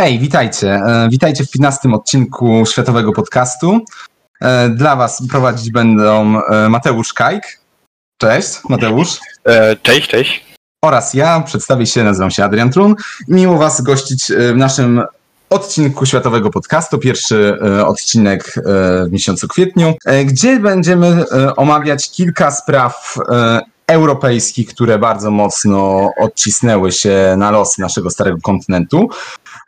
Hej, witajcie. E, witajcie w 15 odcinku Światowego Podcastu. E, dla Was prowadzić będą e, Mateusz Kajk. Cześć, Mateusz. Cześć, cześć. Oraz ja, przedstawię się, nazywam się Adrian Trun. Miło Was gościć w naszym odcinku Światowego Podcastu, pierwszy odcinek w miesiącu kwietniu, gdzie będziemy omawiać kilka spraw europejskich, które bardzo mocno odcisnęły się na losy naszego starego kontynentu.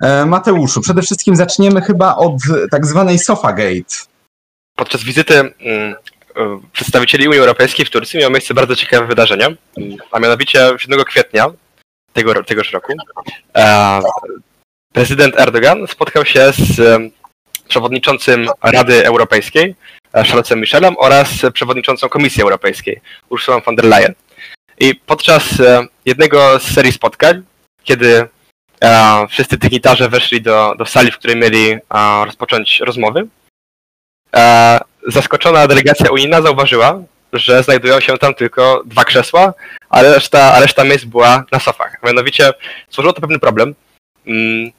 E, Mateuszu, przede wszystkim zaczniemy chyba od tak zwanej Sofagate. Podczas wizyty mm, e, przedstawicieli Unii Europejskiej w Turcji miało miejsce bardzo ciekawe wydarzenie, a mianowicie 7 kwietnia tego, tegoż roku e, prezydent Erdogan spotkał się z przewodniczącym Rady Europejskiej, Charlesem Michelem oraz przewodniczącą Komisji Europejskiej, Ursulą von der Leyen. I podczas jednego z serii spotkań, kiedy wszyscy dygnitarze weszli do, do sali, w której mieli rozpocząć rozmowy. Zaskoczona delegacja unijna zauważyła, że znajdują się tam tylko dwa krzesła, a reszta, a reszta miejsc była na sofach. Mianowicie stworzyło to pewien problem, mm,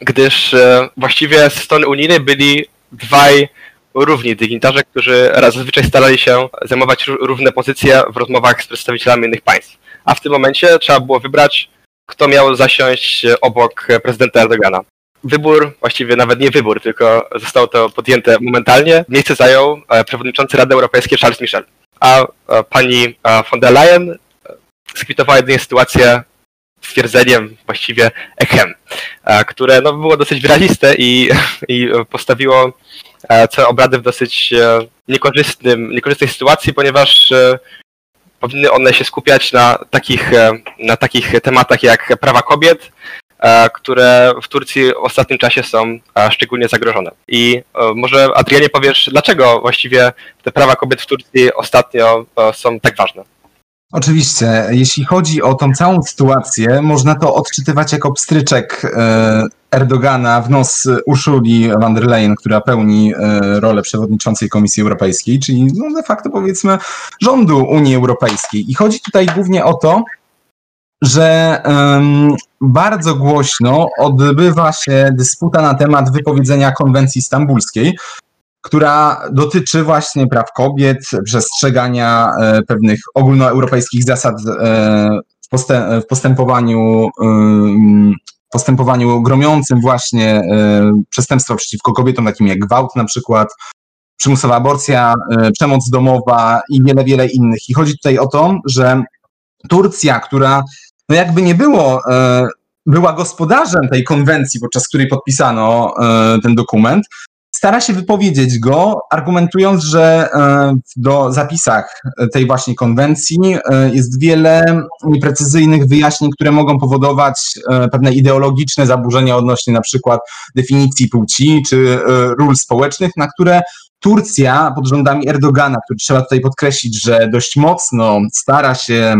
gdyż e, właściwie z strony unijnej byli dwaj równi dygnitarze, którzy zazwyczaj starali się zajmować równe pozycje w rozmowach z przedstawicielami innych państw. A w tym momencie trzeba było wybrać kto miał zasiąść obok prezydenta Erdogana. Wybór, właściwie nawet nie wybór, tylko zostało to podjęte momentalnie. Miejsce zajął e, przewodniczący Rady Europejskiej Charles Michel. A e, pani e, von der Leyen skwitowała jedynie sytuację stwierdzeniem właściwie echem, które no, było dosyć wyraziste i, i postawiło całe obrady w dosyć niekorzystnym, niekorzystnej sytuacji, ponieważ powinny one się skupiać na takich, e, na takich tematach jak prawa kobiet, e, które w Turcji w ostatnim czasie są e, szczególnie zagrożone. I może Adrianie powiesz, dlaczego właściwie te prawa kobiet w Turcji ostatnio są tak ważne? Oczywiście, jeśli chodzi o tą całą sytuację, można to odczytywać jako pstryczek Erdogana w nos Uszuli von der Leyen, która pełni e, rolę przewodniczącej Komisji Europejskiej, czyli no de facto powiedzmy rządu Unii Europejskiej. I chodzi tutaj głównie o to, że um, bardzo głośno odbywa się dysputa na temat wypowiedzenia konwencji stambulskiej, która dotyczy właśnie praw kobiet, przestrzegania e, pewnych ogólnoeuropejskich zasad e, w, postępowaniu postępowaniu gromiącym właśnie e, przestępstwa przeciwko kobietom, takim jak gwałt na przykład, przymusowa aborcja, e, przemoc domowa i wiele, wiele innych. I chodzi tutaj o to, że Turcja, która no jakby nie było, e, była gospodarzem tej konwencji, podczas której podpisano ten dokument, stara się wypowiedzieć go, argumentując, że e, w zapisach tej właśnie konwencji e, jest wiele nieprecyzyjnych wyjaśnień, które mogą powodować e, pewne ideologiczne zaburzenia odnośnie na przykład definicji płci czy ról społecznych, na które Turcja pod rządami Erdogana, który trzeba tutaj podkreślić, że dość mocno stara się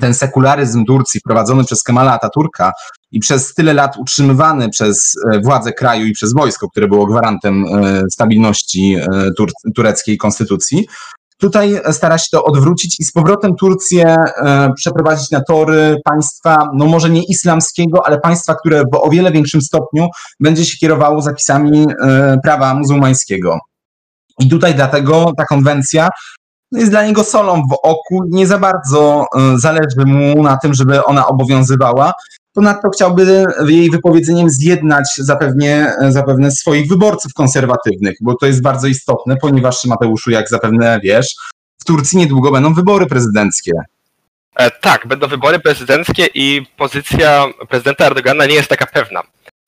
ten sekularyzm Turcji wprowadzony przez Kemala Ataturka i przez tyle lat utrzymywany przez e, władze kraju i przez wojsko, które było gwarantem e, stabilności e, tur tureckiej konstytucji, tutaj stara się to odwrócić i z powrotem Turcję przeprowadzić na tory państwa, no może nie islamskiego, ale państwa, które w o wiele większym stopniu będzie się kierowało zapisami prawa muzułmańskiego. I tutaj dlatego ta konwencja jest dla niego solą w oku, nie za bardzo zależy mu na tym, żeby ona obowiązywała, Ponadto chciałby jej wypowiedzeniem zjednać zapewne, zapewne swoich wyborców konserwatywnych, bo to jest bardzo istotne, ponieważ Mateuszu, jak zapewne wiesz, w Turcji niedługo będą wybory prezydenckie. E, tak, będą wybory prezydenckie i pozycja prezydenta Erdogana nie jest taka pewna.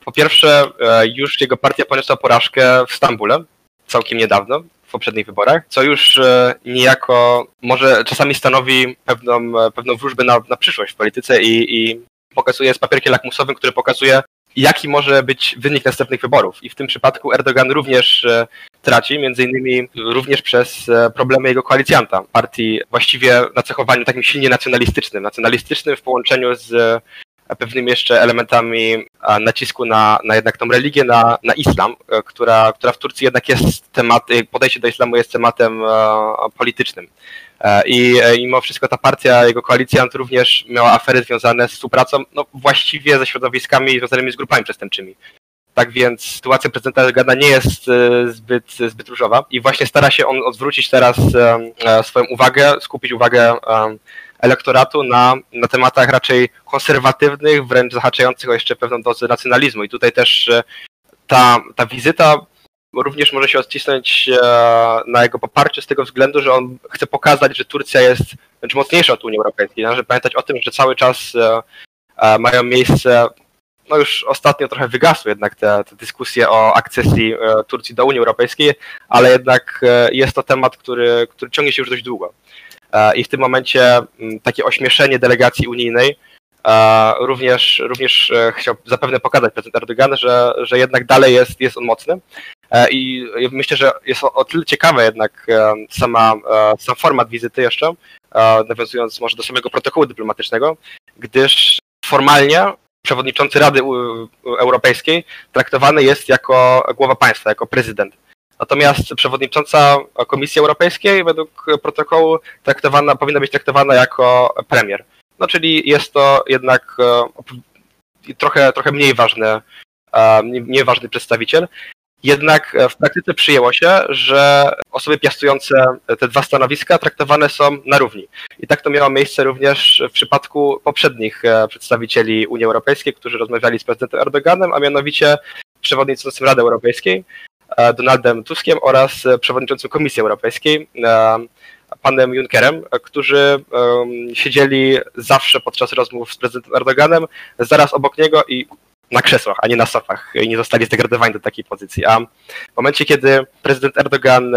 Po pierwsze, e, już jego partia poniosła porażkę w Stambule całkiem niedawno, poprzednich wyborach, co już e, niejako może czasami stanowi pewną, pewną wróżbę na, na przyszłość w polityce i, i pokazuje z papierkiem lakmusowym, który pokazuje, jaki może być wynik następnych wyborów. I w tym przypadku Erdogan również e, traci, między innymi również przez e, problemy jego koalicjanta, partii właściwie nacechowaniu takim silnie nacjonalistycznym, nacjonalistycznym w połączeniu z pewnymi jeszcze elementami nacisku na, na jednak tą religię, na, na islam, która, która w Turcji jednak jest temat, podejście do islamu jest tematem politycznym. I mimo wszystko ta partia, jego koalicjant również miała afery związane z współpracą no, właściwie ze środowiskami związanymi z grupami przestępczymi. Tak więc sytuacja prezydenta Erdogana nie jest e, zbyt, zbyt różowa i właśnie stara się on odwrócić teraz e, e, swoją uwagę, skupić uwagę elektoratu na, na tematach raczej konserwatywnych, wręcz zahaczających o jeszcze pewną dozę nacjonalizmu. I tutaj też ta, ta wizyta również może się odcisnąć na jego poparciu z tego względu, że on chce pokazać, że Turcja jest wręcz mocniejsza od Unii Europejskiej. Należy pamiętać o tym, że cały czas mają miejsce no już ostatnio trochę wygasły jednak te, te dyskusje o akcesji e, Turcji do Unii Europejskiej, ale jednak e, jest to temat, który, który ciągnie się już dość długo. E, I w tym momencie takie ośmieszenie delegacji unijnej również, również chciał zapewne pokazać prezydent Erdogan, że, że jednak dalej jest, jest on mocny. I myślę, że jest o, o tyle ciekawe jednak sama, sam format wizyty jeszcze, nawiązując może do samego protokołu dyplomatycznego, gdyż formalnie przewodniczący Rady Europejskiej traktowany jest jako głowa państwa, jako prezydent. Natomiast przewodnicząca Komisji Europejskiej według protokołu traktowana, powinna być traktowana jako premier. No czyli jest to jednak e, trochę, trochę mniej ważny, e, mniej ważny przedstawiciel. Jednak w praktyce przyjęło się, że osoby piastujące te dwa stanowiska traktowane są na równi. I tak to miało miejsce również w przypadku poprzednich e, przedstawicieli Unii Europejskiej, którzy rozmawiali z prezydentem Erdoganem, a mianowicie przewodniczącym Rady Europejskiej Donaldem Tuskiem oraz przewodniczącym Komisji Europejskiej e, panem Junckerem, którzy siedzieli zawsze podczas rozmów z prezydentem Erdoganem zaraz obok niego i na krzesłach, a nie na sofach i nie zostali zdegradowani do takiej pozycji. A w momencie, kiedy prezydent Erdogan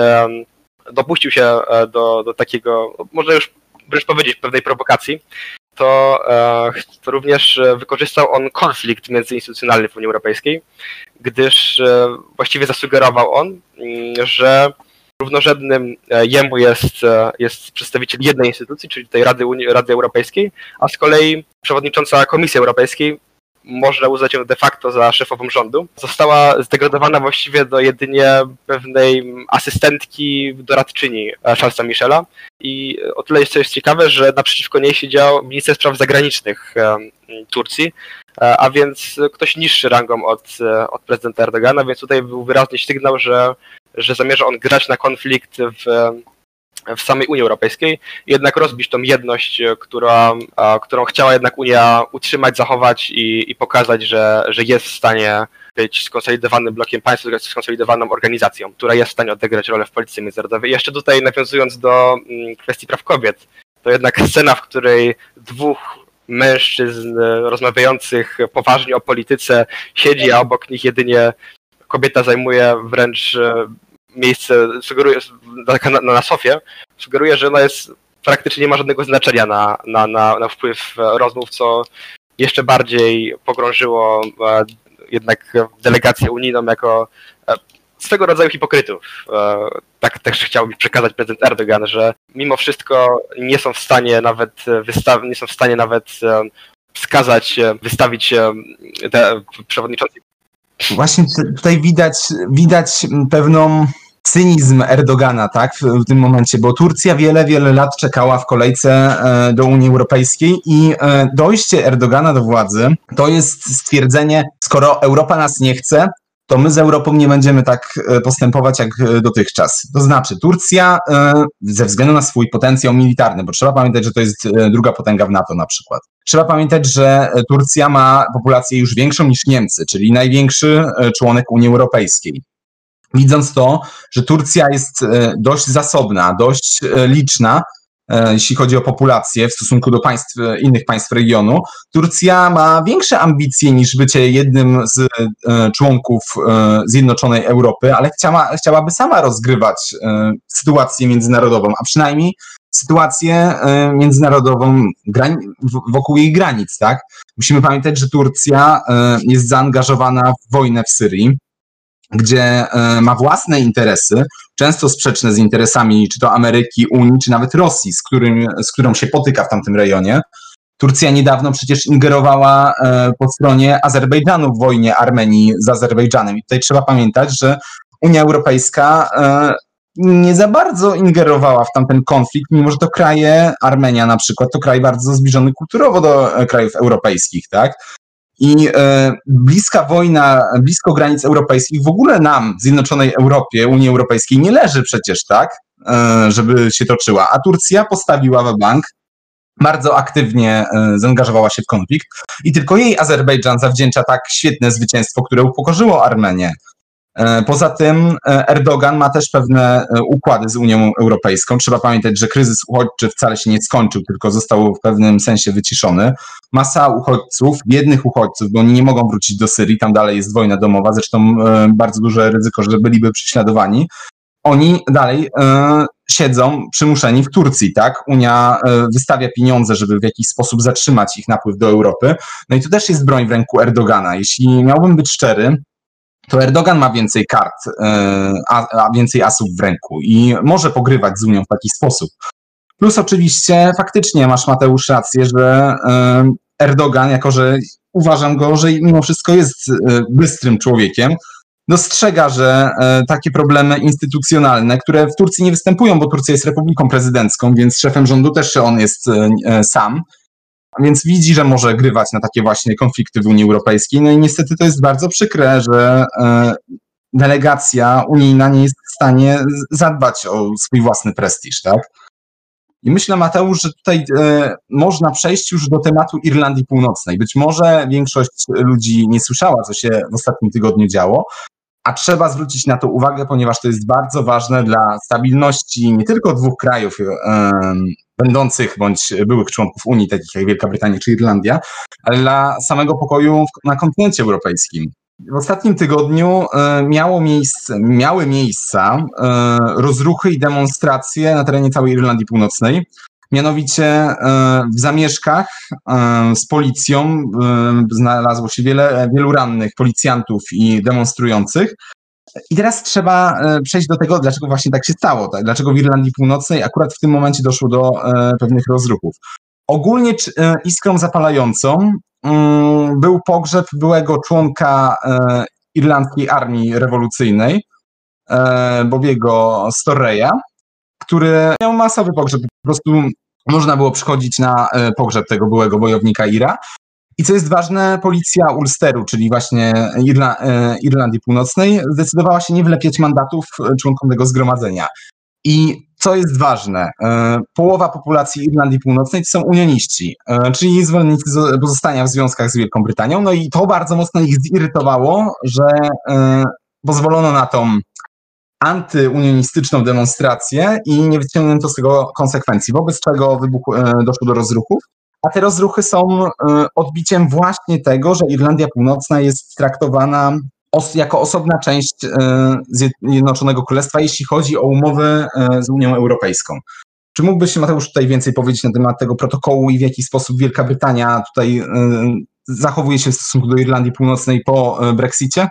dopuścił się e, do, do takiego, może już wręcz powiedzieć, pewnej prowokacji, to, e, to również wykorzystał on konflikt międzyinstytucjonalny w Unii Europejskiej, gdyż e, właściwie zasugerował on, mm, że równorzędnym jemu jest, jest przedstawiciel jednej instytucji, czyli tej Rady, Unii, Rady Europejskiej, a z kolei przewodnicząca Komisji Europejskiej można uznać ją de facto za szefową rządu. Została zdegradowana właściwie do jedynie pewnej asystentki doradczyni Charlesa Michela i o tyle jest ciekawe, że naprzeciwko niej siedział minister spraw zagranicznych Turcji, e, a więc ktoś niższy rangą od, e, od prezydenta Erdogana, więc tutaj był wyraźny sygnał, że, że zamierza on grać na konflikt w w samej Unii Europejskiej, jednak rozbić tą jedność, e, która, którą chciała jednak Unia utrzymać, zachować i, i pokazać, że, że jest w stanie być skonsolidowanym blokiem państw, skonsolidowaną organizacją, która jest w stanie odegrać rolę w polityce międzynarodowej. I jeszcze tutaj nawiązując do mm, kwestii praw kobiet, to jednak scena, w której dwóch mężczyzn e, rozmawiających poważnie o polityce siedzi, a obok nich jedynie kobieta zajmuje wręcz e, miejsce, sugeruje, na, na sofie, sugeruje, że ona jest praktycznie nie ma żadnego znaczenia na, na, na, na wpływ rozmów, co jeszcze bardziej pogrążyło e, jednak delegację unijną jako e, swego rodzaju hipokrytów. E, tak też chciałbym przekazać prezydent Erdogan, że mimo wszystko nie są w stanie nawet wystaw, nie są w stanie nawet wskazać, wystawić te przewodniczącej. Właśnie tutaj widać, widać pewną cynizm Erdogana, tak, w, tym momencie, bo Turcja wiele, wiele lat czekała w kolejce e, do Unii Europejskiej i e, dojście Erdogana do władzy to jest stwierdzenie, skoro Europa nas nie chce, to my z Europą nie będziemy tak e, postępować jak e, dotychczas. To znaczy, Turcja e, ze względu na swój potencjał militarny, bo trzeba pamiętać, że to jest druga potęga w NATO na przykład. Trzeba pamiętać, że Turcja ma populację już większą niż Niemcy, czyli największy członek Unii Europejskiej widząc to, że Turcja jest dość zasobna, dość liczna, jeśli chodzi o populację w stosunku do państw, innych państw regionu, Turcja ma większe ambicje niż bycie jednym z członków Zjednoczonej Europy, ale chciała, chciałaby sama rozgrywać sytuację międzynarodową, a przynajmniej sytuację międzynarodową wokół jej granic, tak? Musimy pamiętać, że Turcja jest zaangażowana w wojnę w Syrii gdzie e, ma własne interesy, często sprzeczne z interesami czy to Ameryki, Unii, czy nawet Rosji, z, którym, z którą się potyka w tamtym rejonie. Turcja niedawno przecież ingerowała po stronie Azerbejdżanu w wojnie Armenii z Azerbejdżanem. I tutaj trzeba pamiętać, że Unia Europejska nie za bardzo ingerowała w tamten konflikt, mimo że to kraje, Armenia na przykład, to kraj bardzo zbliżony kulturowo do e, krajów europejskich, tak? I e, bliska wojna, blisko granic europejskich, w ogóle nam, Zjednoczonej Europie, Unii Europejskiej, nie leży przecież, tak? E, żeby się toczyła. A Turcja postawiła bank, bardzo aktywnie e, zaangażowała się w konflikt i tylko jej Azerbejdżan zawdzięcza tak świetne zwycięstwo, które upokorzyło Armenię. E, poza tym e, Erdogan ma też pewne e, układy z Unią Europejską. Trzeba pamiętać, że kryzys uchodźczy wcale się nie skończył, tylko został w pewnym sensie wyciszony. Masa uchodźców, biednych uchodźców, bo oni nie mogą wrócić do Syrii, tam dalej jest wojna domowa, zresztą bardzo duże ryzyko, że byliby prześladowani. Oni dalej siedzą przymuszeni w Turcji, tak? Unia wystawia pieniądze, żeby w jakiś sposób zatrzymać ich napływ do Europy. No i to też jest broń w ręku Erdogana. Jeśli miałbym być szczery, to Erdogan ma więcej kart, e, a, a więcej asów w ręku i może pogrywać z Unią w taki sposób. Plus oczywiście faktycznie masz Mateusz rację, że e, Erdogan, jako że uważam go, że mimo wszystko jest e, bystrym człowiekiem, dostrzega, że takie problemy instytucjonalne, które w Turcji nie występują, bo Turcja jest republiką prezydencką, więc szefem rządu też on jest sam, więc widzi, że może grywać na takie właśnie konflikty w Unii Europejskiej. No i niestety to jest bardzo przykre, że e, delegacja unijna nie jest w stanie zadbać o swój własny prestiż, tak? I myślę, Mateusz, że tutaj e, można przejść już do tematu Irlandii Północnej. Być może większość ludzi nie słyszała, co się w ostatnim tygodniu działo, a trzeba zwrócić na to uwagę, ponieważ to jest bardzo ważne dla stabilności nie tylko dwóch krajów będących bądź byłych członków Unii, takich jak Wielka Brytania czy Irlandia, ale dla samego pokoju na kontynencie europejskim. W ostatnim tygodniu e, miało miejsce, miały miejsca e, rozruchy i demonstracje na terenie całej Irlandii Północnej. Mianowicie e, w zamieszkach z policją znalazło się wiele, wielu rannych policjantów i demonstrujących. I teraz trzeba e, przejść do tego, dlaczego właśnie tak się stało, tak? dlaczego w Irlandii Północnej akurat w tym momencie doszło do e, pewnych rozruchów. Ogólnie e, iskrą zapalającą mm, był pogrzeb byłego członka irlandzkiej armii rewolucyjnej, Bobiego Storreya, który miał masowy pogrzeb. Po prostu można było przychodzić na pogrzeb tego byłego wojownika Ira i co jest ważne, policja Ulsteru, czyli właśnie Irla e, Irlandii Północnej, zdecydowała się nie wlepiać mandatów członkom tego zgromadzenia. I co jest ważne, e, połowa populacji Irlandii Północnej to są unioniści, e, czyli zwolennicy pozostania w związkach z Wielką Brytanią. No i to bardzo mocno ich zirytowało, że pozwolono na tą antyunionistyczną demonstrację i nie wyciągnięto z tego konsekwencji, wobec czego wybuchł, doszło do rozruchów. A te rozruchy są e, odbiciem właśnie tego, że Irlandia Północna jest traktowana jako osobna część e, Zjednoczonego Królestwa, jeśli chodzi o umowy e, z Unią Europejską. Czy mógłbyś, Mateusz, tutaj więcej powiedzieć na temat tego protokołu i w jaki sposób Wielka Brytania tutaj zachowuje się w stosunku do Irlandii Północnej po Brexicie?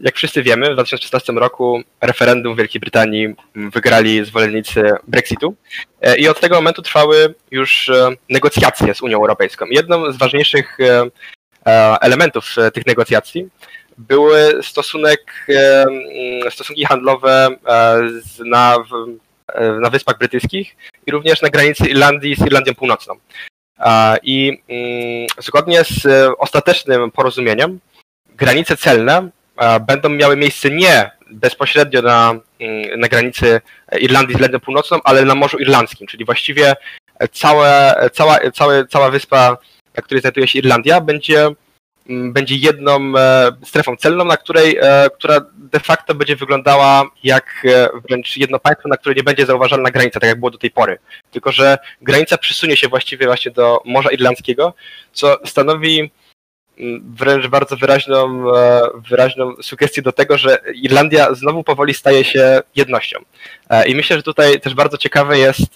Jak wszyscy wiemy, w 2016 roku referendum w Wielkiej Brytanii wygrali zwolennicy Brexitu e, i od tego momentu trwały już e, negocjacje z Unią Europejską. Jedną z ważniejszych e, elementów tych negocjacji były stosunek, stosunki handlowe na, na Wyspach Brytyjskich i również na granicy Irlandii z Irlandią Północną. I mm, zgodnie z ostatecznym porozumieniem granice celne będą miały miejsce nie bezpośrednio na, mm, na granicy Irlandii z Irlandią Północną, ale na Morzu Irlandzkim, czyli właściwie całe, cała, całe, cała wyspa, na której znajduje się Irlandia, będzie, mm, będzie jedną e, strefą celną, na której, e, która de facto będzie wyglądała jak e, wręcz jedno państwo, na które nie będzie zauważalna granica, tak jak było do tej pory. Tylko, że granica przysunie się właściwie właśnie do Morza Irlandzkiego, co stanowi wręcz bardzo wyraźną, e, wyraźną sugestię do tego, że Irlandia znowu powoli staje się jednością. E, I myślę, że tutaj też bardzo ciekawe jest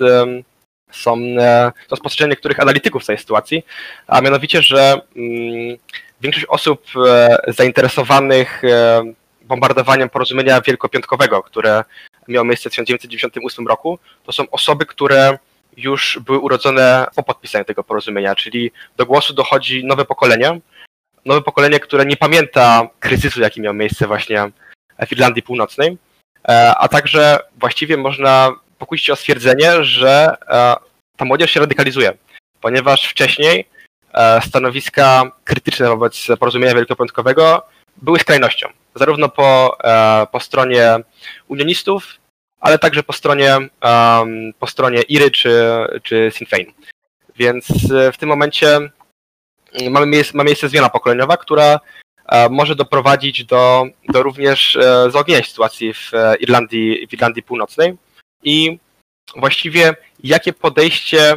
są, e, są spostrzeżenia niektórych analityków tej sytuacji, a mianowicie, że mm, większość osób zainteresowanych bombardowaniem porozumienia wielkopiątkowego, które miało miejsce w 1998 roku, to są osoby, które już były urodzone po podpisaniu tego porozumienia, czyli do głosu dochodzi nowe pokolenie, nowe pokolenie, które nie pamięta kryzysu, jaki miał miejsce właśnie w Irlandii Północnej, e, a także właściwie można pokusić się o stwierdzenie, że e, ta młodzież się radykalizuje, ponieważ wcześniej e, stanowiska krytyczne wobec porozumienia wielkopiątkowego były skrajnością, zarówno po, po stronie unionistów, ale także po stronie, po stronie Iry czy, czy Sinn Féin. Więc w tym momencie mamy miejsce, ma miejsce zmiana pokoleniowa, która e, może doprowadzić do, do również e, zaognienia sytuacji w e, Irlandii, w Irlandii Północnej. I właściwie jakie podejście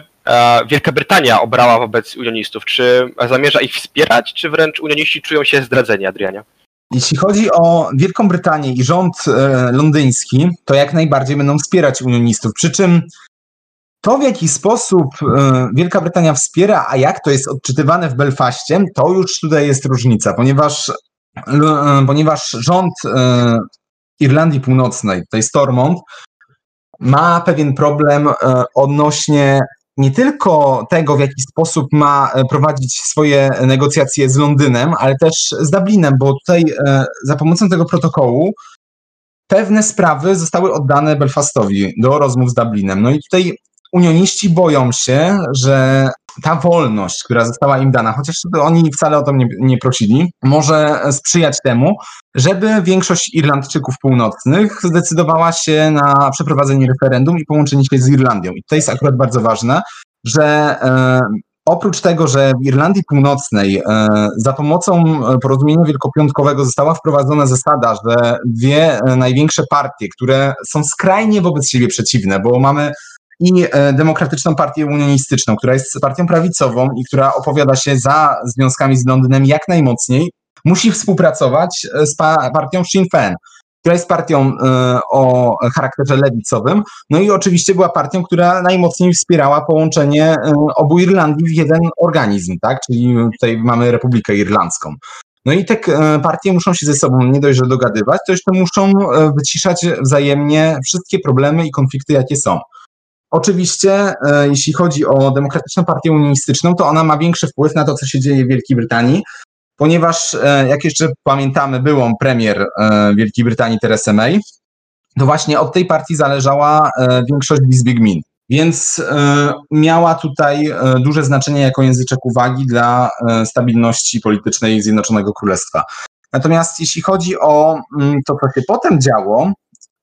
Wielka Brytania obrała wobec unionistów? Czy zamierza ich wspierać, czy wręcz unioniści czują się zdradzeni, Adrianie? Jeśli chodzi o Wielką Brytanię i rząd londyński, to jak najbardziej będą wspierać unionistów. Przy czym to, w jaki sposób e, Wielka Brytania wspiera, a jak to jest odczytywane w Belfaście, to już tutaj jest różnica, ponieważ, e, ponieważ rząd e, Irlandii Północnej, tej Stormont, ma pewien problem odnośnie nie tylko tego, w jaki sposób ma prowadzić swoje negocjacje z Londynem, ale też z Dublinem, bo tutaj za pomocą tego protokołu pewne sprawy zostały oddane Belfastowi do rozmów z Dublinem. No i tutaj unioniści boją się, że ta wolność, która została im dana, chociaż oni wcale o to nie, nie, prosili, może sprzyjać temu, żeby większość Irlandczyków północnych zdecydowała się na przeprowadzenie referendum i połączenie się z Irlandią. I to jest akurat bardzo ważne, że e, oprócz tego, że w Irlandii Północnej e, za pomocą porozumienia wielkopiątkowego została wprowadzona zasada, że dwie e, największe partie, które są skrajnie wobec siebie przeciwne, bo mamy i e, Demokratyczną Partię Unionistyczną, która jest partią prawicową i która opowiada się za związkami z Londynem jak najmocniej, musi współpracować e, z partią Sinn Féin, która jest partią e, o charakterze lewicowym, no i oczywiście była partią, która najmocniej wspierała połączenie obu Irlandii w jeden organizm, tak? Czyli tutaj mamy Republikę Irlandzką. No i te partie muszą się ze sobą nie dość, że dogadywać, to jeszcze muszą wyciszać wzajemnie wszystkie problemy i konflikty, jakie są. Oczywiście, e, jeśli chodzi o Demokratyczną Partię Unionistyczną, to ona ma większy wpływ na to, co się dzieje w Wielkiej Brytanii, ponieważ, e, jak jeszcze pamiętamy, byłą premier e, Wielkiej Brytanii Theresa May, to właśnie od tej partii zależała większość w Izbie Gmin. Więc miała tutaj duże znaczenie jako języczek uwagi dla stabilności politycznej Zjednoczonego Królestwa. Natomiast jeśli chodzi o mm, to, co się potem działo,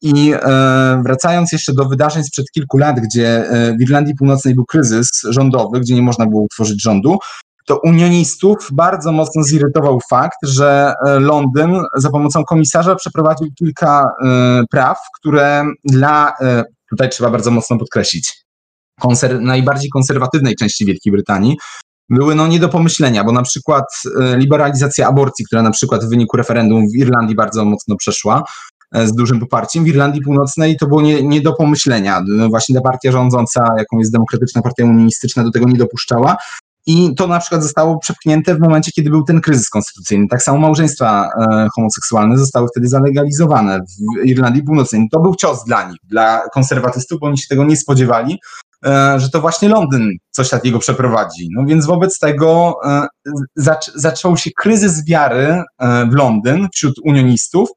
i e, wracając jeszcze do wydarzeń sprzed kilku lat, gdzie e, w Irlandii Północnej był kryzys rządowy, gdzie nie można było utworzyć rządu, to unionistów bardzo mocno zirytował fakt, że e, Londyn za pomocą komisarza przeprowadził kilka praw, które dla, tutaj trzeba bardzo mocno podkreślić, konser najbardziej konserwatywnej części Wielkiej Brytanii, były no nie do pomyślenia, bo na przykład liberalizacja aborcji, która na przykład w wyniku referendum w Irlandii bardzo mocno przeszła, z dużym poparciem. W Irlandii Północnej to było nie, nie do pomyślenia. No właśnie ta partia rządząca, jaką jest Demokratyczna Partia Unionistyczna, do tego nie dopuszczała. I to na przykład zostało przepchnięte w momencie, kiedy był ten kryzys konstytucyjny. Tak samo małżeństwa e, homoseksualne zostały wtedy zalegalizowane w Irlandii Północnej. To był cios dla nich, dla konserwatystów, bo oni się tego nie spodziewali, e, że to właśnie Londyn coś takiego przeprowadzi. No więc wobec tego e, zac zaczął się kryzys wiary e, w Londyn wśród unionistów,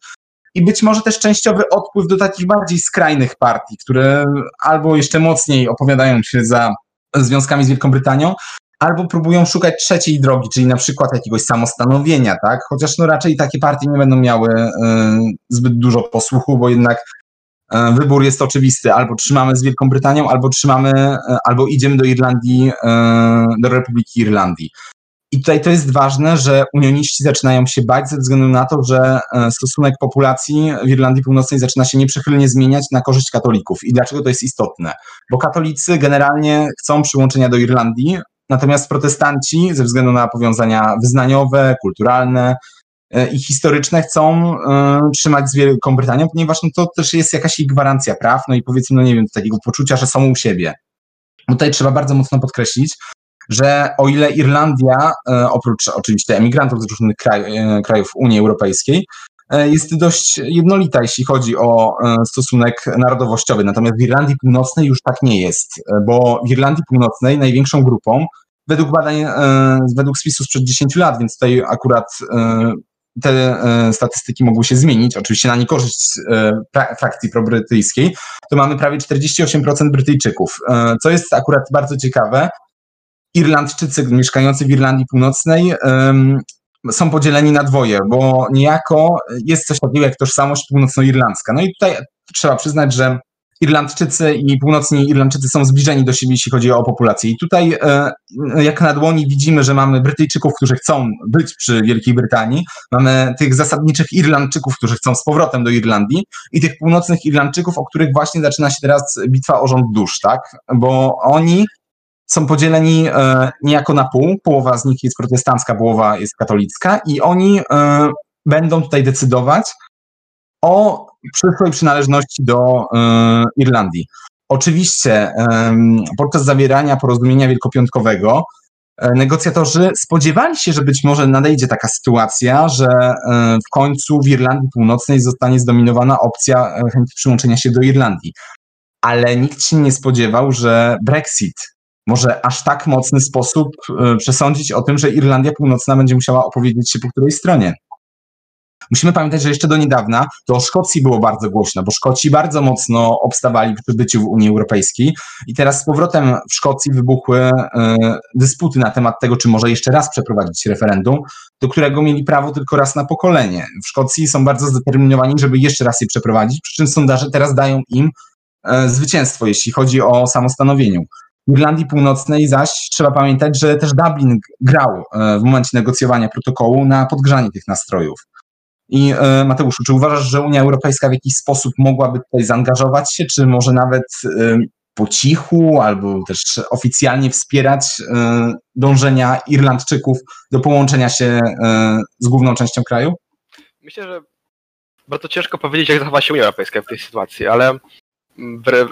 i być może też częściowy odpływ do takich bardziej skrajnych partii, które albo jeszcze mocniej opowiadają się za związkami z Wielką Brytanią, albo próbują szukać trzeciej drogi, czyli na przykład jakiegoś samostanowienia, tak? Chociaż no raczej takie partie nie będą miały y, zbyt dużo posłuchu, bo jednak y, wybór jest oczywisty, albo trzymamy z Wielką Brytanią, albo trzymamy, y, albo idziemy do Irlandii, do Republiki Irlandii. I tutaj to jest ważne, że unioniści zaczynają się bać ze względu na to, że e, stosunek populacji w Irlandii Północnej zaczyna się nieprzychylnie zmieniać na korzyść katolików. I dlaczego to jest istotne? Bo katolicy generalnie chcą przyłączenia do Irlandii, natomiast protestanci ze względu na powiązania wyznaniowe, kulturalne e, i historyczne chcą y, trzymać z Wielką Brytanią, ponieważ no, to też jest jakaś ich gwarancja praw, no i powiedzmy, no nie wiem, takiego poczucia, że są u siebie. Tutaj trzeba bardzo mocno podkreślić, że o ile Irlandia, e, oprócz oczywiście emigrantów z różnych kraj, e, krajów Unii Europejskiej, jest dość jednolita, jeśli chodzi o stosunek narodowościowy. Natomiast w Irlandii Północnej już tak nie jest, bo w Irlandii Północnej największą grupą, według badań, według spisu sprzed 10 lat, więc tutaj akurat te e, statystyki mogły się zmienić, oczywiście na niekorzyść e, frakcji probrytyjskiej, to mamy prawie 48% Brytyjczyków. E, co jest akurat bardzo ciekawe, Irlandczycy mieszkający w Irlandii Północnej są podzieleni na dwoje, bo niejako jest coś takiego jak tożsamość północnoirlandzka. No i tutaj trzeba przyznać, że Irlandczycy i północni Irlandczycy są zbliżeni do siebie, jeśli chodzi o populację. I tutaj, e, jak na dłoni, widzimy, że mamy Brytyjczyków, którzy chcą być przy Wielkiej Brytanii, mamy tych zasadniczych Irlandczyków, którzy chcą z powrotem do Irlandii, i tych północnych Irlandczyków, o których właśnie zaczyna się teraz bitwa o rząd dusz, tak? Bo oni są podzieleni e, niejako na pół. Połowa z nich jest protestancka, połowa jest katolicka, i oni e, będą tutaj decydować o przyszłej przynależności do e, Irlandii. Oczywiście podczas zawierania porozumienia wielkopiątkowego negocjatorzy spodziewali się, że być może nadejdzie taka sytuacja, że w końcu w Irlandii Północnej zostanie zdominowana opcja chęci przyłączenia się do Irlandii. Ale nikt się nie spodziewał, że Brexit może aż tak mocny sposób przesądzić o tym, że Irlandia Północna będzie musiała opowiedzieć się po której stronie. Musimy pamiętać, że jeszcze do niedawna to o Szkocji było bardzo głośno, bo Szkoci bardzo mocno obstawali przy byciu w Unii Europejskiej i teraz z powrotem w Szkocji wybuchły y, dysputy na temat tego, czy może jeszcze raz przeprowadzić referendum, do którego mieli prawo tylko raz na pokolenie. W Szkocji są bardzo zdeterminowani, żeby jeszcze raz je przeprowadzić, przy czym sondaże teraz dają im y, zwycięstwo, jeśli chodzi o samostanowieniu. Irlandii Północnej zaś trzeba pamiętać, że też Dublin grał w momencie negocjowania protokołu na podgrzanie tych nastrojów. I e, Mateuszu, czy uważasz, że Unia Europejska w jakiś sposób mogłaby tutaj zaangażować się, czy może nawet e, po cichu albo też oficjalnie wspierać e, dążenia Irlandczyków do połączenia się z główną częścią kraju? Myślę, że bardzo ciężko powiedzieć, jak zachowa się Unia Europejska w tej sytuacji, ale,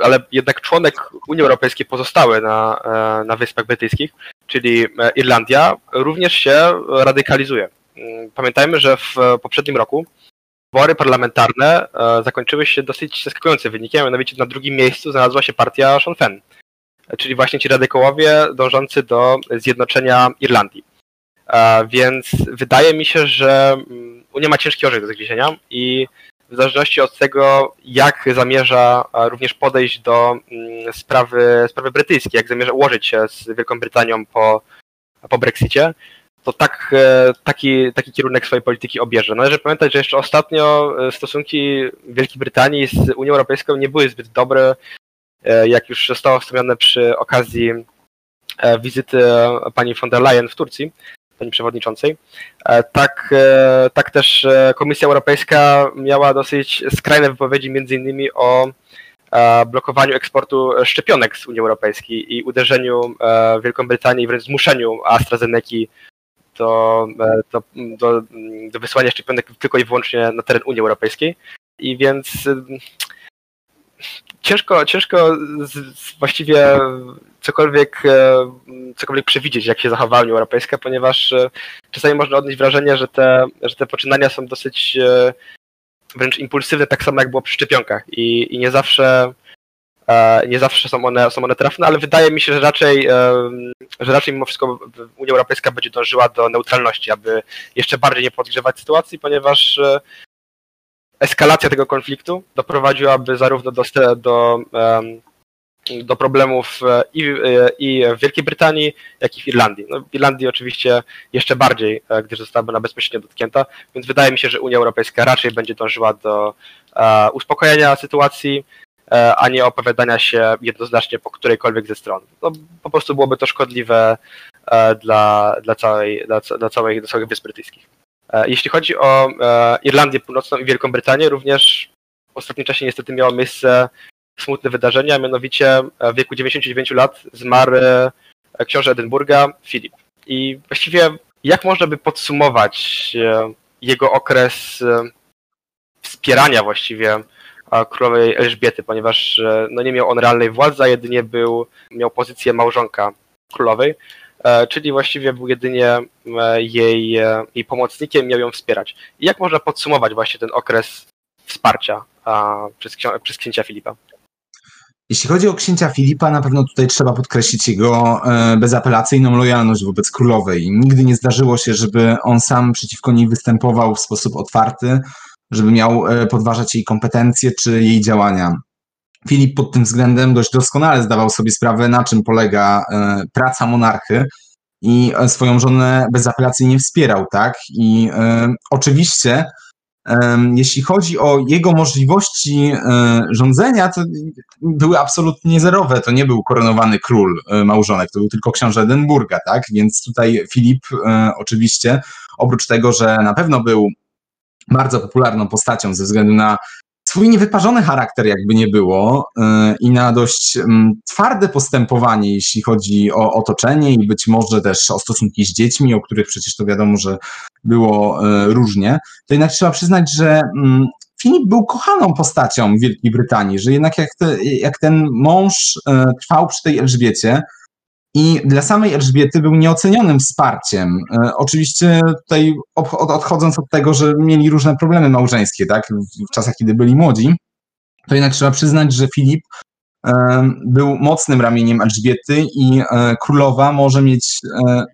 ale jednak członek Unii Europejskiej pozostały na, na Wyspach Brytyjskich, czyli Irlandia, również się radykalizuje. Mm, pamiętajmy, że w poprzednim roku wybory parlamentarne e, zakończyły się dosyć zaskakującym wynikiem, mianowicie na drugim miejscu znalazła się partia Sean Fenn, czyli właśnie ci radykołowie dążący do zjednoczenia Irlandii. E, więc wydaje mi się, że mm, Unia ma ciężki orzech do zgryzienia i w zależności od tego, jak zamierza e, również podejść do mm, sprawy, sprawy brytyjskiej, jak zamierza ułożyć się z Wielką Brytanią po, po Brexicie, to tak, e, taki, taki kierunek swojej polityki obierze. Należy pamiętać, że jeszcze ostatnio e, stosunki Wielkiej Brytanii z Unią Europejską nie były zbyt dobre, jak już zostało wspomniane przy okazji wizyty pani von der Leyen w Turcji, pani przewodniczącej. Tak, tak też Komisja Europejska miała dosyć skrajne wypowiedzi między innymi o blokowaniu eksportu szczepionek z Unii Europejskiej i uderzeniu Wielką Brytanię i wręcz zmuszeniu AstraZeneca do, e, do, do, do wysłania szczepionek tylko i wyłącznie na teren Unii Europejskiej. I więc ciężko, ciężko właściwie cokolwiek, e, cokolwiek przewidzieć, jak się zachowa Unia Europejska, ponieważ e, czasami można odnieść wrażenie, że te, że te poczynania są dosyć wręcz impulsywne, tak samo jak było przy szczepionkach. I, i nie zawsze E, nie zawsze są one, są one trafne, ale wydaje mi się, że raczej, że raczej mimo wszystko Unia Europejska będzie dążyła do neutralności, aby jeszcze bardziej nie podgrzewać sytuacji, ponieważ e, eskalacja tego konfliktu doprowadziłaby zarówno do, do, do problemów e, i, i w Wielkiej Brytanii, jak i w Irlandii. No, w Irlandii oczywiście jeszcze bardziej, gdyż zostałaby ona bezpośrednio dotknięta, więc wydaje mi się, że Unia Europejska raczej będzie dążyła do uspokojenia sytuacji, E, a nie opowiadania się jednoznacznie po którejkolwiek ze stron. No, po prostu byłoby to szkodliwe e, dla, dla, całej, dla, dla, całej, dla całych Wysp Brytyjskich. E, jeśli chodzi o Irlandię Północną i Wielką Brytanię, również w ostatnim czasie niestety miało miejsce smutne wydarzenia, mianowicie w wieku 99 lat zmarł książę Edynburga, Filip. I właściwie jak można by podsumować jego okres wspierania właściwie królowej Elżbiety, ponieważ e, no, nie miał on realnej władzy, a jedynie był, miał pozycję małżonka królowej. czyli właściwie był jedynie jej, jej pomocnikiem, miał ją wspierać. I jak można podsumować właśnie ten okres wsparcia przez, przez księcia Filipa? Jeśli chodzi o księcia Filipa, na pewno tutaj trzeba podkreślić jego e, bezapelacyjną lojalność wobec królowej. Nigdy nie zdarzyło się, żeby on sam przeciwko niej występował w sposób otwarty, żeby miał e, podważać jej kompetencje czy jej działania. Filip pod tym względem dość doskonale zdawał sobie sprawę, na czym polega e, praca monarchy i swoją żonę bezapelacyjnie wspierał, tak? I oczywiście jeśli chodzi o jego możliwości e, rządzenia, to były absolutnie zerowe. To nie był koronowany król e, małżonek, to był tylko książę Edynburga, tak? Więc tutaj Filip e, oczywiście, oprócz tego, że na pewno był bardzo popularną postacią ze względu na swój niewyparzony charakter, jakby nie było, i na dość twarde postępowanie, jeśli chodzi o otoczenie i być może też o stosunki z dziećmi, o których przecież to wiadomo, że było różnie, to jednak trzeba przyznać, że Filip był kochaną postacią Wielkiej Brytanii, że jednak jak, te, jak ten mąż trwał przy tej Elżbiecie, i dla samej Elżbiety był nieocenionym wsparciem. E, oczywiście tutaj odchodząc od tego, że mieli różne problemy małżeńskie, tak, w czasach, kiedy byli młodzi, to jednak trzeba przyznać, że Filip e, był mocnym ramieniem Elżbiety i e, królowa może mieć,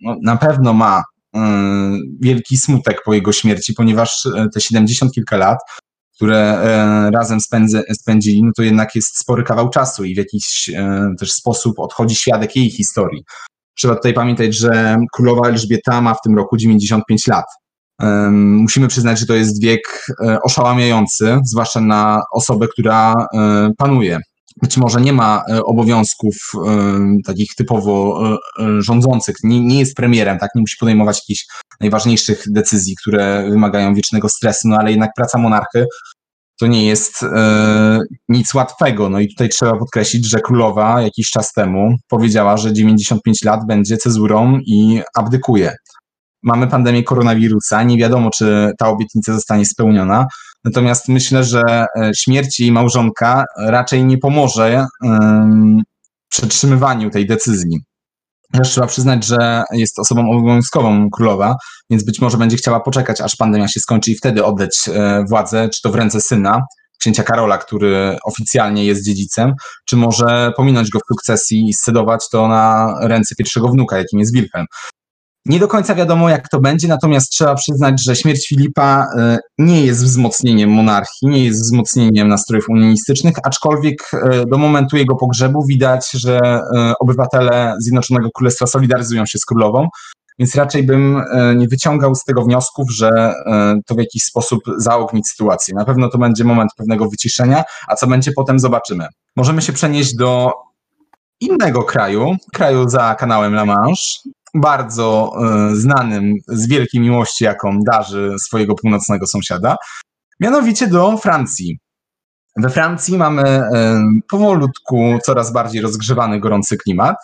no, na pewno ma wielki smutek po jego śmierci, ponieważ te 70 kilka lat które e, razem spędzę, spędzili, no to jednak jest spory kawał czasu i w jakiś e, też sposób odchodzi świadek jej historii. Trzeba tutaj pamiętać, że królowa Elżbieta ma w tym roku 95 lat. Musimy przyznać, że to jest wiek e, oszałamiający, zwłaszcza na osobę, która panuje. Być może nie ma obowiązków takich typowo rządzących, nie, nie jest premierem, tak, nie musi podejmować jakichś najważniejszych decyzji, które wymagają wiecznego stresu, no ale jednak praca monarchy to nie jest e, nic łatwego. No i tutaj trzeba podkreślić, że królowa jakiś czas temu powiedziała, że 95 lat będzie cezurą i abdykuje. Mamy pandemię koronawirusa, nie wiadomo, czy ta obietnica zostanie spełniona. Natomiast myślę, że e, śmierć jej małżonka raczej nie pomoże przetrzymywaniu tej decyzji. Też trzeba przyznać, że jest osobą obowiązkową królowa, więc być może będzie chciała poczekać, aż pandemia się skończy i wtedy oddać e, władzę, czy to w ręce syna, księcia Karola, który oficjalnie jest dziedzicem, czy może pominąć go w sukcesji i scedować to na ręce pierwszego wnuka, jakim jest Wilhelm. Nie do końca wiadomo, jak to będzie, natomiast trzeba przyznać, że śmierć Filipa e, nie jest wzmocnieniem monarchii, nie jest wzmocnieniem nastrojów unionistycznych, aczkolwiek e, do momentu jego pogrzebu widać, że e, obywatele Zjednoczonego Królestwa solidaryzują się z królową, więc raczej bym nie wyciągał z tego wniosków, że to w jakiś sposób zaognić sytuację. Na pewno to będzie moment pewnego wyciszenia, a co będzie potem zobaczymy. Możemy się przenieść do innego kraju, kraju za kanałem La Manche, bardzo e, znanym z wielkiej miłości, jaką darzy swojego północnego sąsiada, mianowicie do Francji. We Francji mamy e, powolutku coraz bardziej rozgrzewany gorący klimat.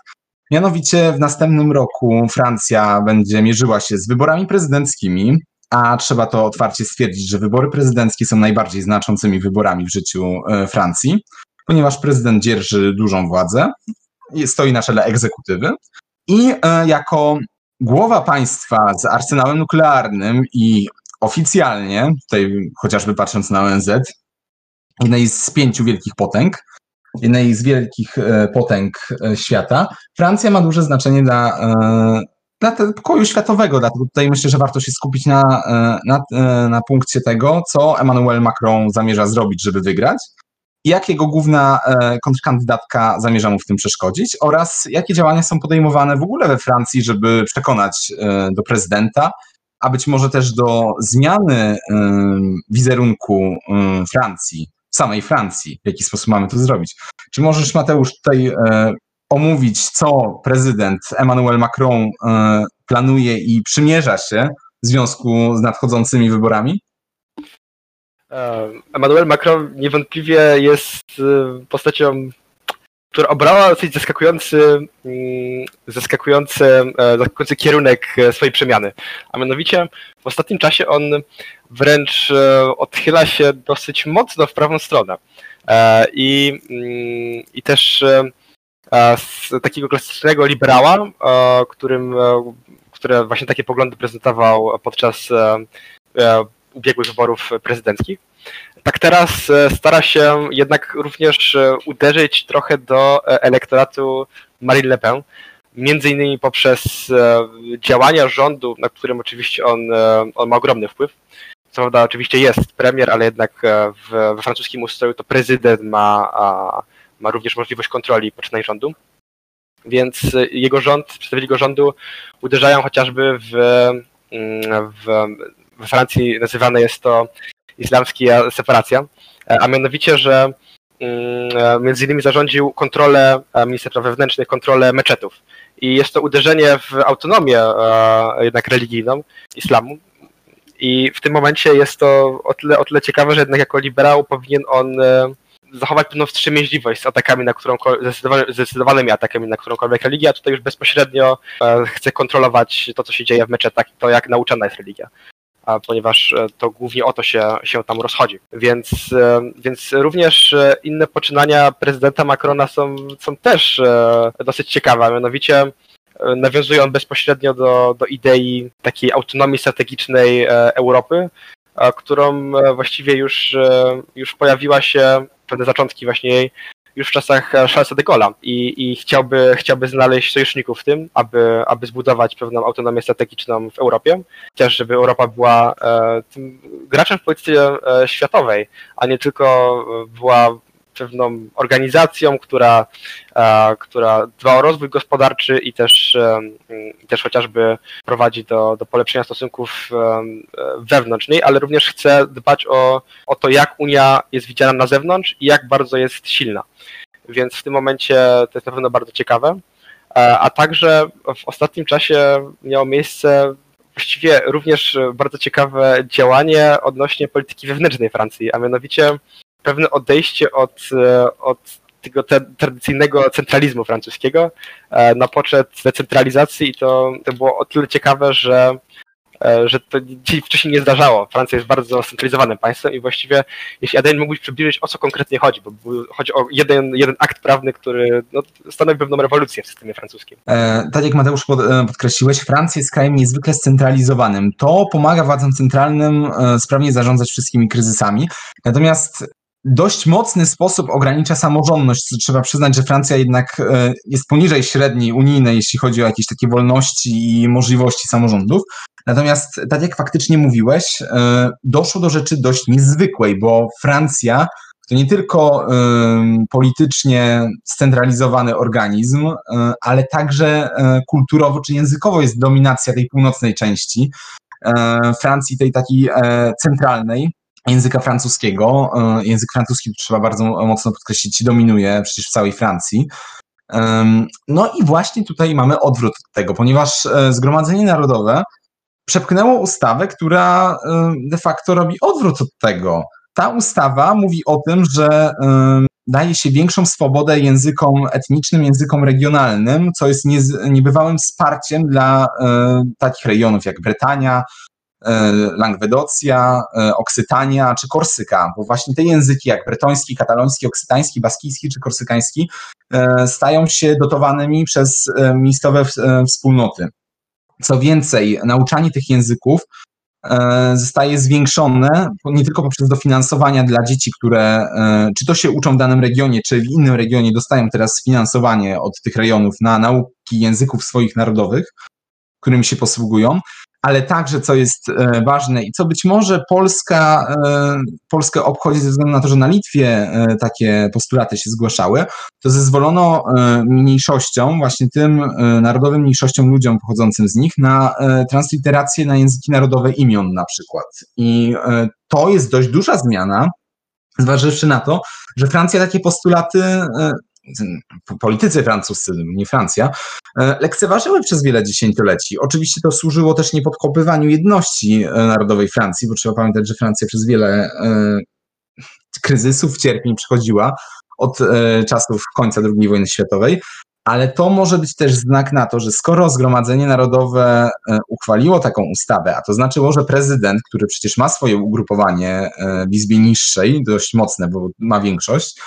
Mianowicie w następnym roku Francja będzie mierzyła się z wyborami prezydenckimi, a trzeba to otwarcie stwierdzić, że wybory prezydenckie są najbardziej znaczącymi wyborami w życiu e, Francji, ponieważ prezydent dzierży dużą władzę, stoi na czele egzekutywy, i e, jako głowa państwa z arsenałem nuklearnym i oficjalnie, tutaj chociażby patrząc na ONZ, jednej z pięciu wielkich potęg, jednej z wielkich e, potęg e, świata, Francja ma duże znaczenie dla, dla pokoju światowego, dlatego tutaj myślę, że warto się skupić na, na, na punkcie tego, co Emmanuel Macron zamierza zrobić, żeby wygrać jak jego główna e, kontrkandydatka zamierza mu w tym przeszkodzić oraz jakie działania są podejmowane w ogóle we Francji, żeby przekonać e, do prezydenta, a być może też do zmiany e, wizerunku Francji, samej Francji, w jaki sposób mamy to zrobić. Czy możesz, Mateusz, tutaj omówić, co prezydent Emmanuel Macron planuje i przymierza się w związku z nadchodzącymi wyborami? Emmanuel Macron niewątpliwie jest y, postacią, która obrała dosyć zaskakujący, mm, zaskakujący, e, zaskakujący kierunek e, swojej przemiany. A mianowicie w ostatnim czasie on wręcz e, odchyla się dosyć mocno w prawą stronę. I, mm, i też z takiego klasycznego liberała, którym, które właśnie takie poglądy prezentował podczas ubiegłych wyborów prezydenckich. Tak teraz stara się jednak również uderzyć trochę do elektoratu Marine Le Pen, między innymi poprzez działania rządu, na którym oczywiście on, on ma ogromny wpływ. Co prawda oczywiście jest premier, ale jednak w, we francuskim ustroju to prezydent ma, ma również możliwość kontroli poczynań rządu. Więc jego rząd, przedstawiciele jego rządu uderzają chociażby w, w, we Francji nazywane jest to islamska separacja, a mianowicie, że między innymi zarządził kontrolę Ministerstwa Wewnętrznych, kontrolę meczetów. I jest to uderzenie w autonomię jednak religijną islamu. I w tym momencie jest to o tyle, o tyle ciekawe, że jednak jako liberał powinien on zachować pewną wstrzemięźliwość z atakami, na którą zdecydowanymi atakami na którąkolwiek religię, a tutaj już bezpośrednio e, chce kontrolować to, co się dzieje w meczetach i to, jak nauczana jest religia. Ponieważ e, to głównie o to się, się tam rozchodzi. Więc, e, więc również inne poczynania prezydenta Macrona są, są też dosyć ciekawe, mianowicie nawiązują bezpośrednio do, do idei takiej autonomii strategicznej Europy, którą właściwie już, już pojawiła się pewne zaczątki właśnie jej już w czasach Charlesa de Gaulle'a. I, i chciałby, chciałby znaleźć sojuszników w tym, aby, aby zbudować pewną autonomię strategiczną w Europie, też żeby Europa była e, graczem w polityce e, światowej, a nie tylko była pewną organizacją, która, która dba o rozwój gospodarczy i też, też chociażby prowadzi do, do polepszenia stosunków wewnątrz niej, ale również chce dbać o, o to, jak Unia jest widziana na zewnątrz i jak bardzo jest silna. Więc w tym momencie to jest na pewno bardzo ciekawe. A także w ostatnim czasie miało miejsce właściwie również bardzo ciekawe działanie odnośnie polityki wewnętrznej Francji, a mianowicie pewne odejście od, e, od tego te, tradycyjnego centralizmu francuskiego e, na poczet decentralizacji i to, to było o tyle ciekawe, że e, że to dzisiaj wcześniej nie zdarzało. Francja jest bardzo scentralizowanym państwem i właściwie, jeśli Aden mógłbyś przybliżyć, o co konkretnie chodzi, bo chodzi o jeden, jeden akt prawny, który no, stanowi pewną rewolucję w systemie francuskim. E, tak jak Mateusz pod, podkreśliłeś, Francja jest krajem niezwykle scentralizowanym. To pomaga władzom centralnym sprawnie zarządzać wszystkimi kryzysami. Natomiast dość mocny sposób ogranicza samorządność. Trzeba przyznać, że Francja jednak e, jest poniżej średniej unijnej, jeśli chodzi o jakieś takie wolności i możliwości samorządów. Natomiast, tak jak faktycznie mówiłeś, e, doszło do rzeczy dość niezwykłej, bo Francja to nie tylko politycznie scentralizowany organizm, e, ale także kulturowo czy językowo jest dominacja tej północnej części Francji, tej takiej centralnej języka francuskiego. E, język francuski, trzeba bardzo mocno podkreślić, dominuje przecież w całej Francji. No i właśnie tutaj mamy odwrót tego, ponieważ e, Zgromadzenie Narodowe przepchnęło ustawę, która e, de facto robi odwrót od tego. Ta ustawa mówi o tym, że daje się większą swobodę językom etnicznym, językom regionalnym, co jest niebywałym wsparciem dla takich regionów jak Brytania, Langwedocja, e, Oksytania czy Korsyka, bo właśnie te języki jak bretoński, kataloński, oksytański, baskijski czy korsykański e, stają się dotowanymi przez miejscowe wspólnoty. Co więcej, nauczanie tych języków zostaje zwiększone nie tylko poprzez dofinansowania dla dzieci, które czy to się uczą w danym regionie, czy w innym regionie dostają teraz finansowanie od tych rejonów na nauki języków swoich narodowych, którymi się posługują, ale także, co jest e, ważne i co być może Polska, e, Polskę obchodzi ze względu na to, że na Litwie e, takie postulaty się zgłaszały, to zezwolono mniejszościom, właśnie tym narodowym mniejszościom, ludziom pochodzącym z nich, na transliterację na języki narodowe imion na przykład. I to jest dość duża zmiana, zważywszy na to, że Francja takie postulaty politycy francuscy, nie Francja, e, lekceważyły przez wiele dziesięcioleci. Oczywiście to służyło też niepodkopywaniu jedności e, narodowej Francji, bo trzeba pamiętać, że Francja przez wiele e, kryzysów, cierpień przechodziła od czasów końca II wojny światowej, ale to może być też znak na to, że skoro Zgromadzenie Narodowe uchwaliło taką ustawę, a to znaczyło, że prezydent, który przecież ma swoje ugrupowanie w Izbie Niższej, dość mocne, bo ma większość,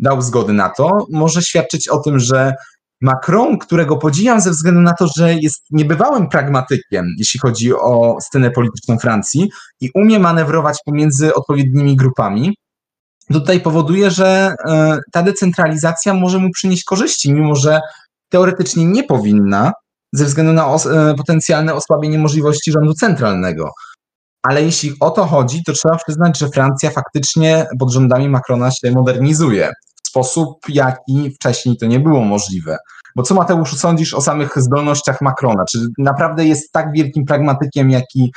dał zgodę na to, może świadczyć o tym, że Macron, którego podziwiam ze względu na to, że jest niebywałym pragmatykiem, jeśli chodzi o scenę polityczną Francji i umie manewrować pomiędzy odpowiednimi grupami, tutaj powoduje, że e, ta decentralizacja może mu przynieść korzyści, mimo że teoretycznie nie powinna, ze względu na os e, potencjalne osłabienie możliwości rządu centralnego. Ale jeśli o to chodzi, to trzeba przyznać, że Francja faktycznie pod rządami Macrona się modernizuje sposób, jaki wcześniej to nie było możliwe. Bo co Mateusz sądzisz o samych zdolnościach Macrona? Czy naprawdę jest tak wielkim pragmatykiem, jaki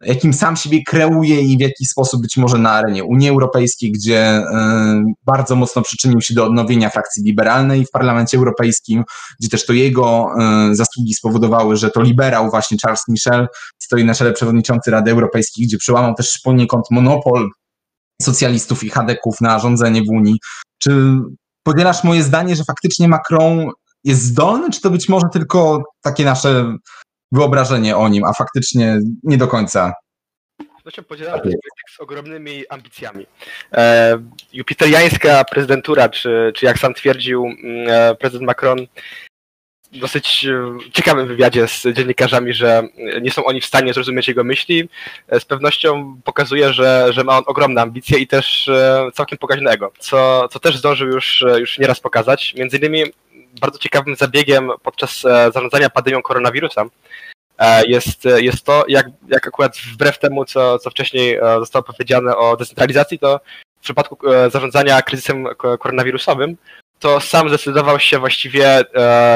jakim sam siebie kreuje i w jaki sposób być może na arenie Unii Europejskiej, gdzie e, bardzo mocno przyczynił się do odnowienia frakcji liberalnej w Parlamencie Europejskim, gdzie też to jego e, zasługi spowodowały, że to liberał właśnie Charles Michel stoi na czele przewodniczący Rady Europejskiej, gdzie przełamał też poniekąd monopol socjalistów i chadeków na rządzenie w Unii. Czy podzielasz moje zdanie, że faktycznie Macron jest zdolny, czy to być może tylko takie nasze wyobrażenie o nim, a faktycznie nie do końca. Zresztą podzielam ten z ogromnymi ambicjami. E, jupiteriańska prezydentura, czy, czy jak sam twierdził mm, e, prezydent Macron, dosyć e, ciekawym wywiadzie z dziennikarzami, że nie są oni w stanie zrozumieć jego myśli, e, z pewnością pokazuje, że, że ma on ogromne ambicje i też e, całkiem pokaźnego, co, co też zdążył już, już nieraz pokazać. Między innymi bardzo ciekawym zabiegiem podczas zarządzania pandemią koronawirusa jest, jest to, jak, jak akurat wbrew temu, co, co wcześniej zostało powiedziane o decentralizacji, to w przypadku zarządzania kryzysem koronawirusowym to sam zdecydował się właściwie,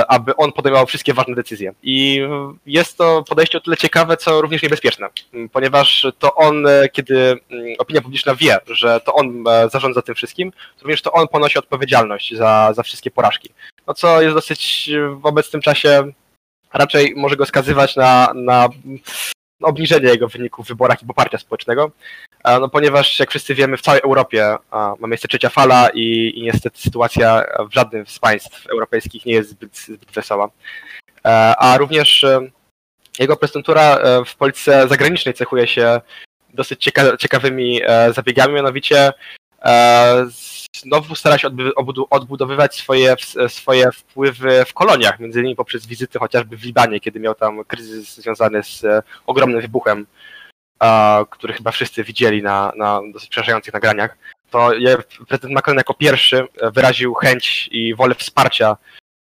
aby on podejmował wszystkie ważne decyzje. I jest to podejście o tyle ciekawe, co również niebezpieczne, ponieważ to on, kiedy opinia publiczna wie, że to on zarządza tym wszystkim, to również to on ponosi odpowiedzialność za, za wszystkie porażki no co jest dosyć w obecnym czasie raczej może go skazywać na, na obniżenie jego wyników w wyborach i poparcia społecznego, no ponieważ jak wszyscy wiemy w całej Europie ma miejsce trzecia fala i, i niestety sytuacja w żadnym z państw europejskich nie jest zbyt, zbyt wesoła. E, a również e, jego prezydentura e, w polityce zagranicznej cechuje się dosyć cieka ciekawymi zabiegami, mianowicie znowu stara się odbudowywać swoje, swoje wpływy w koloniach, między innymi poprzez wizyty chociażby w Libanie, kiedy miał tam kryzys związany z ogromnym wybuchem, który chyba wszyscy widzieli na, na dosyć przerażających nagraniach. To prezydent Macron jako pierwszy wyraził chęć i wolę wsparcia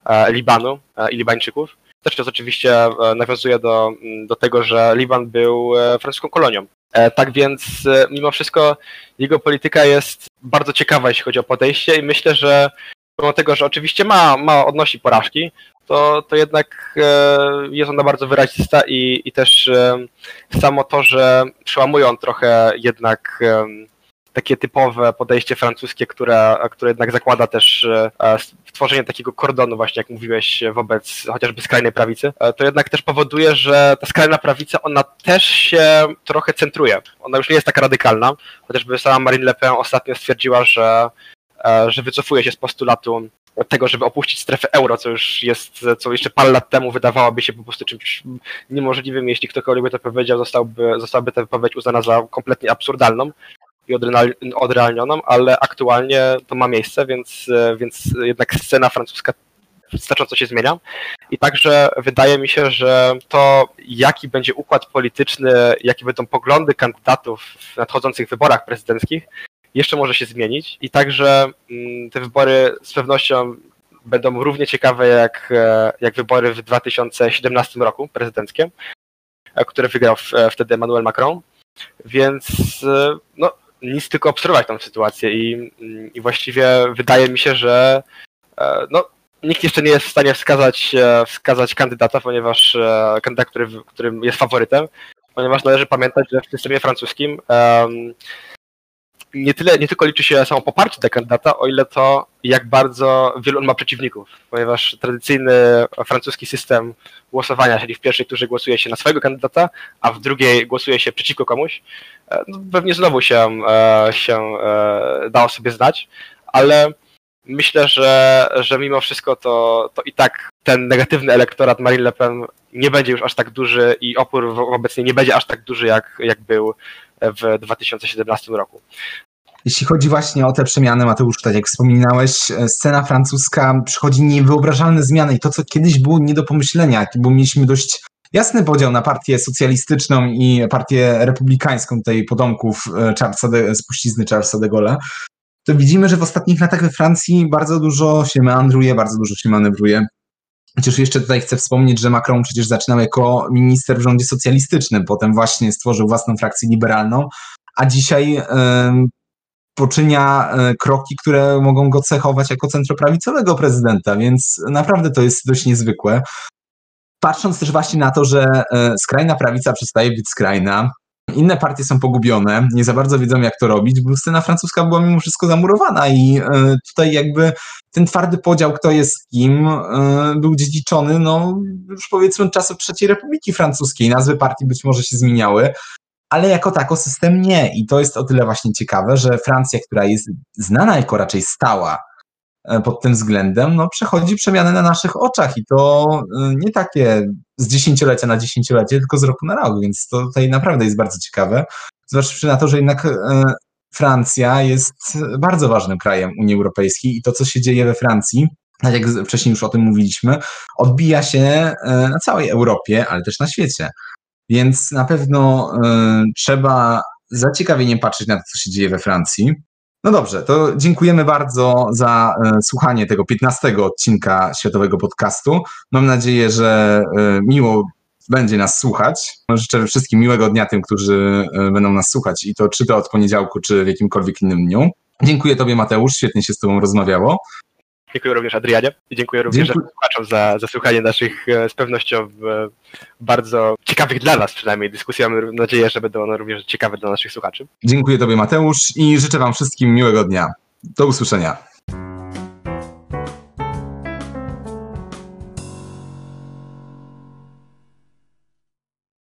e, Libanu e, i Libańczyków. Też to oczywiście nawiązuje do, do tego, że Liban był francuską kolonią. E, tak więc e, mimo wszystko jego polityka jest bardzo ciekawa, jeśli chodzi o podejście i myślę, że pomimo tego, że oczywiście ma, ma odnosi porażki, to, to jednak e, jest ona bardzo wyrazista i, i też samo to, że przełamuje on trochę jednak takie typowe podejście francuskie, które, które jednak zakłada też e, stworzenie takiego kordonu właśnie, jak mówiłeś, wobec chociażby skrajnej prawicy, e, to jednak też powoduje, że ta skrajna prawica, ona też się trochę centruje. Ona już nie jest taka radykalna, chociażby sama Marine Le Pen ostatnio stwierdziła, że e, że wycofuje się z postulatu tego, żeby opuścić strefę euro, co już jest, co jeszcze parę lat temu wydawałoby się po prostu czymś niemożliwym, jeśli ktokolwiek by to powiedział, zostałby, zostałaby ta wypowiedź uznana za kompletnie absurdalną i odrealnioną, ale aktualnie to ma miejsce, więc, więc jednak scena francuska znacząco się zmienia. I także wydaje mi się, że to, jaki będzie układ polityczny, jakie będą poglądy kandydatów w nadchodzących wyborach prezydenckich, jeszcze może się zmienić. I także mm, te wybory z pewnością będą równie ciekawe jak, jak wybory w 2017 roku prezydenckie, które wygrał wtedy Emmanuel Macron. Więc no, nic tylko obserwować tą sytuację i, i właściwie wydaje mi się, że e, no, nikt jeszcze nie jest w stanie wskazać, e, wskazać kandydata, ponieważ e, kandydat, który, którym jest faworytem, ponieważ należy pamiętać, że w systemie francuskim um, nie, tyle, nie tylko liczy się samo poparcie tego kandydata, o ile to, jak bardzo wielu on ma przeciwników, ponieważ tradycyjny francuski system głosowania, czyli w pierwszej turze głosuje się na swojego kandydata, a w drugiej głosuje się przeciwko komuś, e, no, pewnie znowu się, e, się e, dało sobie znać, ale myślę, że, że mimo wszystko to, to i tak ten negatywny elektorat Marine Le Pen nie będzie już aż tak duży i opór obecnie nie będzie aż tak duży, jak, jak był w 2017 roku. Jeśli chodzi właśnie o te przemiany, Mateusz, tak jak wspominałeś, e, scena francuska przychodzi niewyobrażalne zmiany i to, co kiedyś było nie do pomyślenia, bo mieliśmy dość jasny podział na partię socjalistyczną i partię republikańską, tej potomków e, Charlesa de, spuścizny Charlesa de Gaulle, to widzimy, że w ostatnich latach we Francji bardzo dużo się meandruje, bardzo dużo się manewruje. Chociaż jeszcze tutaj chcę wspomnieć, że Macron przecież zaczynał jako minister w rządzie socjalistycznym, potem właśnie stworzył własną frakcję liberalną, a dzisiaj poczynia e, kroki, które mogą go cechować jako centroprawicowego prezydenta, więc naprawdę to jest dość niezwykłe. Patrząc też właśnie na to, że e, skrajna prawica przestaje być skrajna, inne partie są pogubione, nie za bardzo wiedzą jak to robić, bo scena francuska była mimo wszystko zamurowana i e, tutaj jakby ten twardy podział, kto jest kim, był dziedziczony, no już powiedzmy czasów III Republiki Francuskiej. Nazwy partii być może się zmieniały, ale jako tako system nie. I to jest o tyle właśnie ciekawe, że Francja, która jest znana jako raczej stała e, pod tym względem, no przechodzi przemiany na naszych oczach i to e, nie takie z dziesięciolecia na dziesięciolecie, tylko z roku na rok, więc to tutaj naprawdę jest bardzo ciekawe. Zważywszy na to, że jednak e, Francja jest bardzo ważnym krajem Unii Europejskiej i to, co się dzieje we Francji, tak jak wcześniej już o tym mówiliśmy, odbija się na całej Europie, ale też na świecie. Więc na pewno y, trzeba zaciekawieniem patrzeć na to, co się dzieje we Francji. No dobrze, to dziękujemy bardzo za y, słuchanie tego 15 odcinka Światowego Podcastu. Mam nadzieję, że y, miło będzie nas słuchać. Życzę wszystkim miłego dnia tym, którzy będą nas słuchać i to czy to od poniedziałku, czy w jakimkolwiek innym dniu. Dziękuję Tobie, Mateusz, świetnie się z Tobą rozmawiało. Dziękuję również Adrianie i dziękuję również Dziękuję. słuchaczom za, za słuchanie naszych e, z pewnością bardzo ciekawych dla nas przynajmniej dyskusji. Mam nadzieję, że będą one również ciekawe dla naszych słuchaczy. Dziękuję Tobie Mateusz i życzę Wam wszystkim miłego dnia. Do usłyszenia.